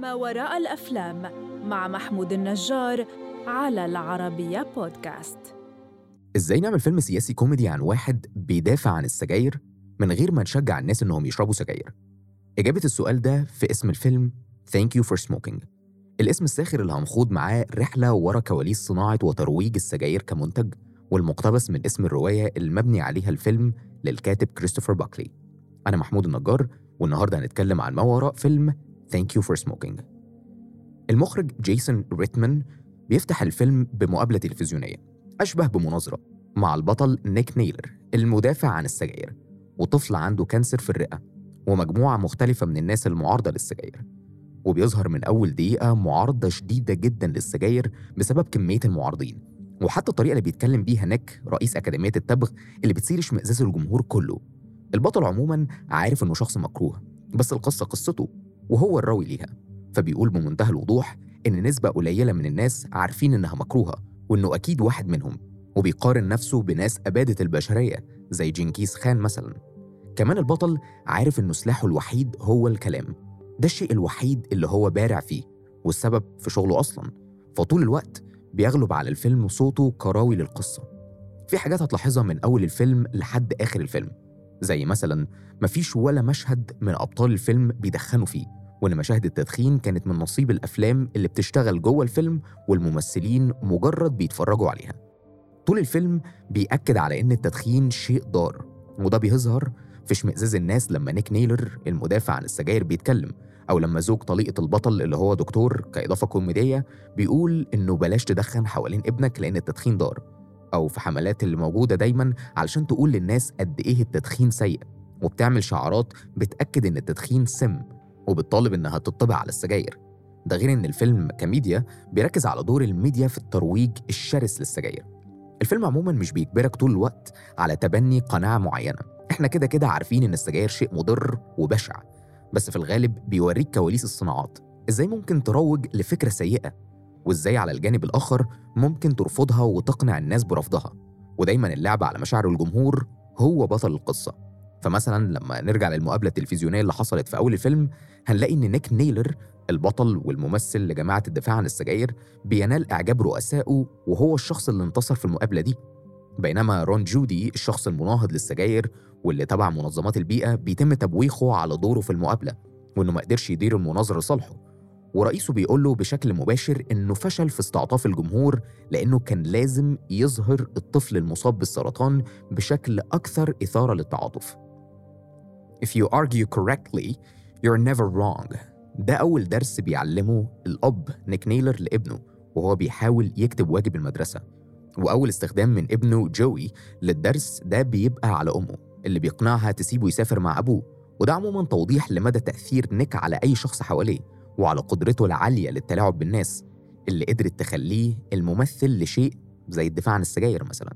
ما وراء الأفلام مع محمود النجار على العربية بودكاست. إزاي نعمل فيلم سياسي كوميدي عن واحد بيدافع عن السجاير من غير ما نشجع الناس إنهم يشربوا سجاير؟ إجابة السؤال ده في اسم الفيلم Thank You for Smoking. الاسم الساخر اللي هنخوض معاه رحلة ورا كواليس صناعة وترويج السجاير كمنتج. والمقتبس من اسم الرواية المبني عليها الفيلم للكاتب كريستوفر باكلي أنا محمود النجار والنهاردة هنتكلم عن ما وراء فيلم Thank You for Smoking. المخرج جيسون ريتمان بيفتح الفيلم بمقابلة تلفزيونية أشبه بمناظرة مع البطل نيك نيلر المدافع عن السجاير وطفل عنده cancer في الرئة ومجموعة مختلفة من الناس المعارضة للسجاير. وبيظهر من أول دقيقة معارضة شديدة جدا للسجاير بسبب كمية المعارضين. وحتى الطريقة اللي بيتكلم بيها نيك رئيس أكاديمية التبغ اللي بتثير اشمئزاز الجمهور كله. البطل عموما عارف إنه شخص مكروه بس القصة قصته وهو الراوي ليها. فبيقول بمنتهى الوضوح إن نسبة قليلة من الناس عارفين إنها مكروهة وإنه أكيد واحد منهم وبيقارن نفسه بناس أبادت البشرية زي جنكيز خان مثلا. كمان البطل عارف إنه سلاحه الوحيد هو الكلام. ده الشيء الوحيد اللي هو بارع فيه والسبب في شغله أصلا. فطول الوقت بيغلب على الفيلم صوته كراوي للقصة. في حاجات هتلاحظها من أول الفيلم لحد آخر الفيلم زي مثلا مفيش ولا مشهد من أبطال الفيلم بيدخنوا فيه وإن مشاهد التدخين كانت من نصيب الأفلام اللي بتشتغل جوه الفيلم والممثلين مجرد بيتفرجوا عليها. طول الفيلم بيأكد على إن التدخين شيء ضار وده بيظهر في اشمئزاز الناس لما نيك نيلر المدافع عن السجاير بيتكلم أو لما زوج طليقة البطل اللي هو دكتور كإضافة كوميدية بيقول إنه بلاش تدخن حوالين ابنك لأن التدخين ضار أو في حملات اللي موجودة دايما علشان تقول للناس قد إيه التدخين سيء وبتعمل شعارات بتأكد إن التدخين سم وبتطالب إنها تطبع على السجاير. ده غير إن الفيلم كميديا بيركز على دور الميديا في الترويج الشرس للسجاير. الفيلم عموما مش بيجبرك طول الوقت على تبني قناعة معينة. إحنا كده كده عارفين إن السجاير شيء مضر وبشع بس في الغالب بيوريك كواليس الصناعات. إزاي ممكن تروج لفكرة سيئة؟ وإزاي على الجانب الآخر ممكن ترفضها وتقنع الناس برفضها؟ ودايما اللعب على مشاعر الجمهور هو بطل القصة. فمثلا لما نرجع للمقابلة التلفزيونية اللي حصلت في أول الفيلم هنلاقي إن نيك نيلر البطل والممثل لجماعة الدفاع عن السجاير بينال إعجاب رؤسائه وهو الشخص اللي انتصر في المقابلة دي بينما رون جودي الشخص المناهض للسجاير واللي تبع منظمات البيئة بيتم تبويخه على دوره في المقابلة وإنه ما قدرش يدير المناظرة لصالحه ورئيسه بيقول له بشكل مباشر إنه فشل في استعطاف الجمهور لأنه كان لازم يظهر الطفل المصاب بالسرطان بشكل أكثر إثارة للتعاطف. If you argue correctly, you're never wrong. ده أول درس بيعلمه الأب نيك نيلر لابنه وهو بيحاول يكتب واجب المدرسة. وأول استخدام من ابنه جوي للدرس ده بيبقى على أمه اللي بيقنعها تسيبه يسافر مع أبوه. وده عموما توضيح لمدى تأثير نيك على أي شخص حواليه وعلى قدرته العالية للتلاعب بالناس اللي قدرت تخليه الممثل لشيء زي الدفاع عن السجاير مثلا.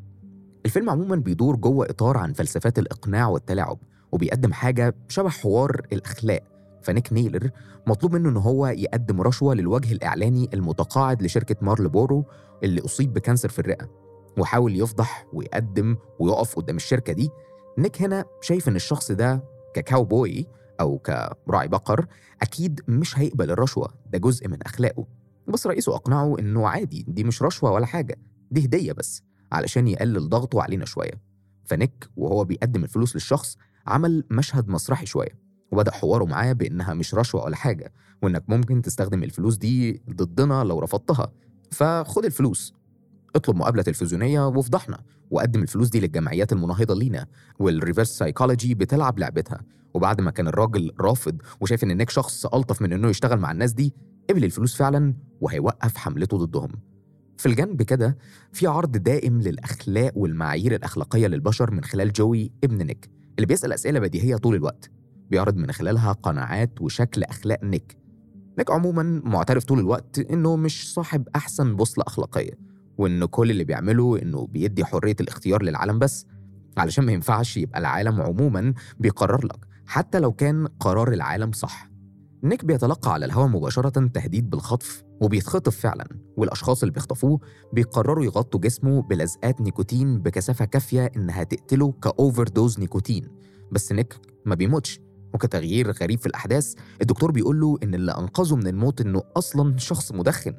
الفيلم عموما بيدور جوه إطار عن فلسفات الإقناع والتلاعب وبيقدم حاجة شبه حوار الأخلاق فنيك نيلور مطلوب منه إن هو يقدم رشوة للوجه الإعلاني المتقاعد لشركة مارلبورو اللي أصيب ب cancer في الرئة وحاول يفضح ويقدم ويقف قدام الشركة دي. نيك هنا شايف إن الشخص ده ككاوبوي أو كراعي بقر أكيد مش هيقبل الرشوة ده جزء من أخلاقه. بس رئيسه أقنعه إنه عادي دي مش رشوة ولا حاجة دي هدية بس علشان يقلل ضغطه علينا شوية. فنيك وهو بيقدم الفلوس للشخص عمل مشهد مسرحي شوية. وبدأ حواره معاه بإنها مش رشوة ولا حاجة وإنك ممكن تستخدم الفلوس دي ضدنا لو رفضتها. فخد الفلوس اطلب مقابلة تلفزيونية وافضحنا وقدم الفلوس دي للجمعيات المناهضة لينا وال reverse psychology بتلعب لعبتها. وبعد ما كان الراجل رافض وشايف إن نيك شخص ألطف من إنه يشتغل مع الناس دي قبل الفلوس فعلا وهيوقف حملته ضدهم. في الجنب كده في عرض دائم للأخلاق والمعايير الأخلاقية للبشر من خلال جوي ابن نيك اللي بيسأل أسئلة بديهية طول الوقت. بيعرض من خلالها قناعات وشكل أخلاق نيك. نيك عموما معترف طول الوقت إنه مش صاحب أحسن بوصلة أخلاقية وإن كل اللي بيعمله إنه بيدي حرية الاختيار للعالم بس علشان ما ينفعش يبقى العالم عموما بيقرر لك حتى لو كان قرار العالم صح. نيك بيتلقى على الهواء مباشرة تهديد بالخطف وبيتخطف فعلا والأشخاص اللي بيخطفوه بيقرروا يغطوا جسمه بلزقات نيكوتين بكثافة كافية إنها تقتله ك overdose نيكوتين. بس نيك ما بيموتش. وكتغيير غريب في الأحداث الدكتور بيقول له إن اللي أنقذه من الموت إنه أصلا شخص مدخن.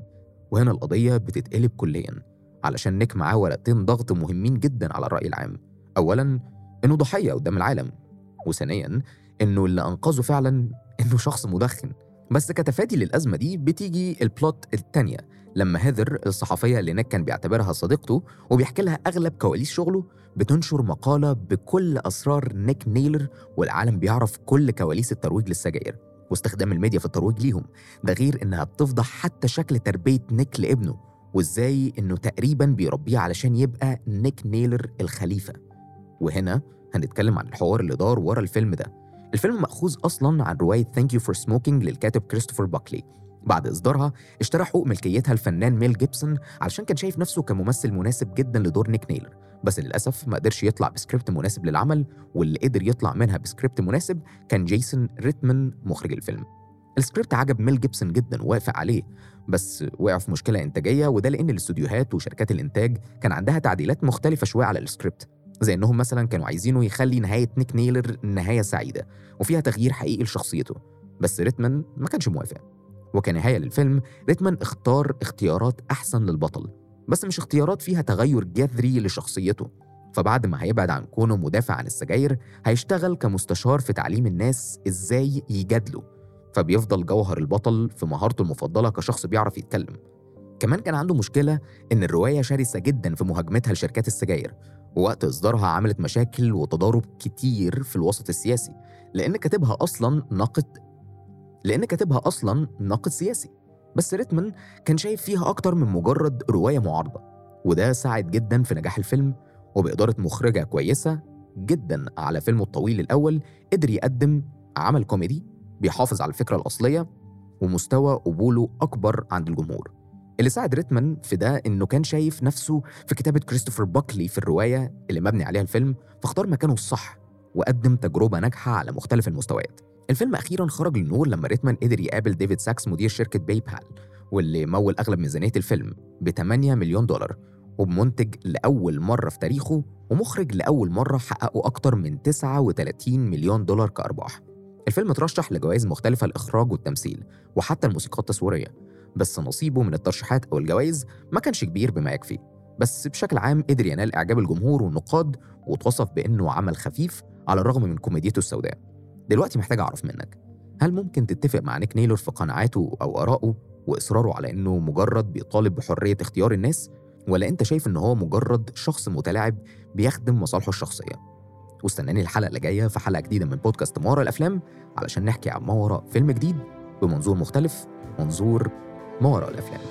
وهنا القضية بتتقلب كليا علشان نيك معاه ورقتين ضغط مهمين جدا على الرأي العام. أولا إنه ضحية قدام العالم. وثانيا إنه اللي أنقذه فعلا إنه شخص مدخن. بس كتفادي للأزمة دي بتيجي ال plot التانية. لما هيذر الصحفية اللي نيك كان بيعتبرها صديقته وبيحكي لها أغلب كواليس شغله بتنشر مقالة بكل أسرار نيك نيلر والعالم بيعرف كل كواليس الترويج للسجاير واستخدام الميديا في الترويج ليهم. ده غير إنها بتفضح حتى شكل تربية نيك لابنه وإزاي إنه تقريبا بيربيه علشان يبقى نيك نيلر الخليفة. وهنا هنتكلم عن الحوار اللي دار ورا الفيلم ده. الفيلم مأخوذ أصلا عن رواية Thank You for Smoking للكاتب كريستوفر باكلي بعد إصدارها اشترى حقوق ملكيتها الفنان ميل جيبسون علشان كان شايف نفسه كممثل مناسب جدا لدور نيك نيلر. بس للأسف ما قدرش يطلع بسكريبت مناسب للعمل واللي قدر يطلع منها بسكريبت مناسب كان جيسون ريتمان مخرج الفيلم. السكريبت عجب ميل جيبسون جدا ووافق عليه بس وقع في مشكلة إنتاجية وده لأن الاستوديوهات وشركات الإنتاج كان عندها تعديلات مختلفة شوية على السكريبت. زي إنهم مثلا كانوا عايزينه يخلي نهاية نيك نيلر نهاية سعيدة وفيها تغيير حقيقي لشخصيته بس ريتمان ما كانش موافق. وكنهاية للفيلم ريتمان اختار اختيارات أحسن للبطل بس مش اختيارات فيها تغير جذري لشخصيته. فبعد ما هيبعد عن كونه مدافع عن السجاير هيشتغل كمستشار في تعليم الناس إزاي يجادلوا فبيفضل جوهر البطل في مهارته المفضلة كشخص بيعرف يتكلم. كمان كان عنده مشكلة إن الرواية شرسة جدا في مهاجمتها لشركات السجاير. ووقت إصدارها عملت مشاكل وتضارب كتير في الوسط السياسي لأن كاتبها أصلا ناقد لأن كاتبها أصلا ناقد سياسي. بس ريتمان كان شايف فيها أكتر من مجرد رواية معارضة وده ساعد جدا في نجاح الفيلم وبإدارة مخرجة كويسة جدا على فيلمه الطويل الأول قدر يقدم عمل كوميدي بيحافظ على الفكرة الأصلية ومستوى قبوله أكبر عند الجمهور. اللي ساعد ريتمان في ده إنه كان شايف نفسه في كتابة كريستوفر باكلي في الرواية اللي مبني عليها الفيلم فاختار مكانه الصح وقدم تجربة ناجحة على مختلف المستويات. الفيلم أخيرا خرج للنور لما ريتمان قدر يقابل ديفيد ساكس مدير شركة PayPal واللي مول أغلب ميزانية الفيلم ب 8 مليون دولار وبمنتج لأول مرة في تاريخه ومخرج لأول مرة حققوا أكتر من 39 مليون دولار كأرباح. الفيلم ترشح لجوائز مختلفة الإخراج والتمثيل وحتى الموسيقى التصويرية. بس نصيبه من الترشيحات أو الجوائز ما كانش كبير بما يكفي. بس بشكل عام قدر ينال إعجاب الجمهور والنقاد وتوصف بأنه عمل خفيف على الرغم من كوميديته السوداء. دلوقتي محتاج أعرف منك هل ممكن تتفق مع نيك نيلور في قناعاته أو آرائه وإصراره على إنه مجرد بيطالب بحرية اختيار الناس؟ ولا أنت شايف إن هو مجرد شخص متلاعب بيخدم مصالحه الشخصية؟ واستناني الحلقة اللي جاية في حلقة جديدة من بودكاست ما وراء الأفلام علشان نحكي عن ما وراء فيلم جديد بمنظور مختلف منظور ما وراء الأفلام.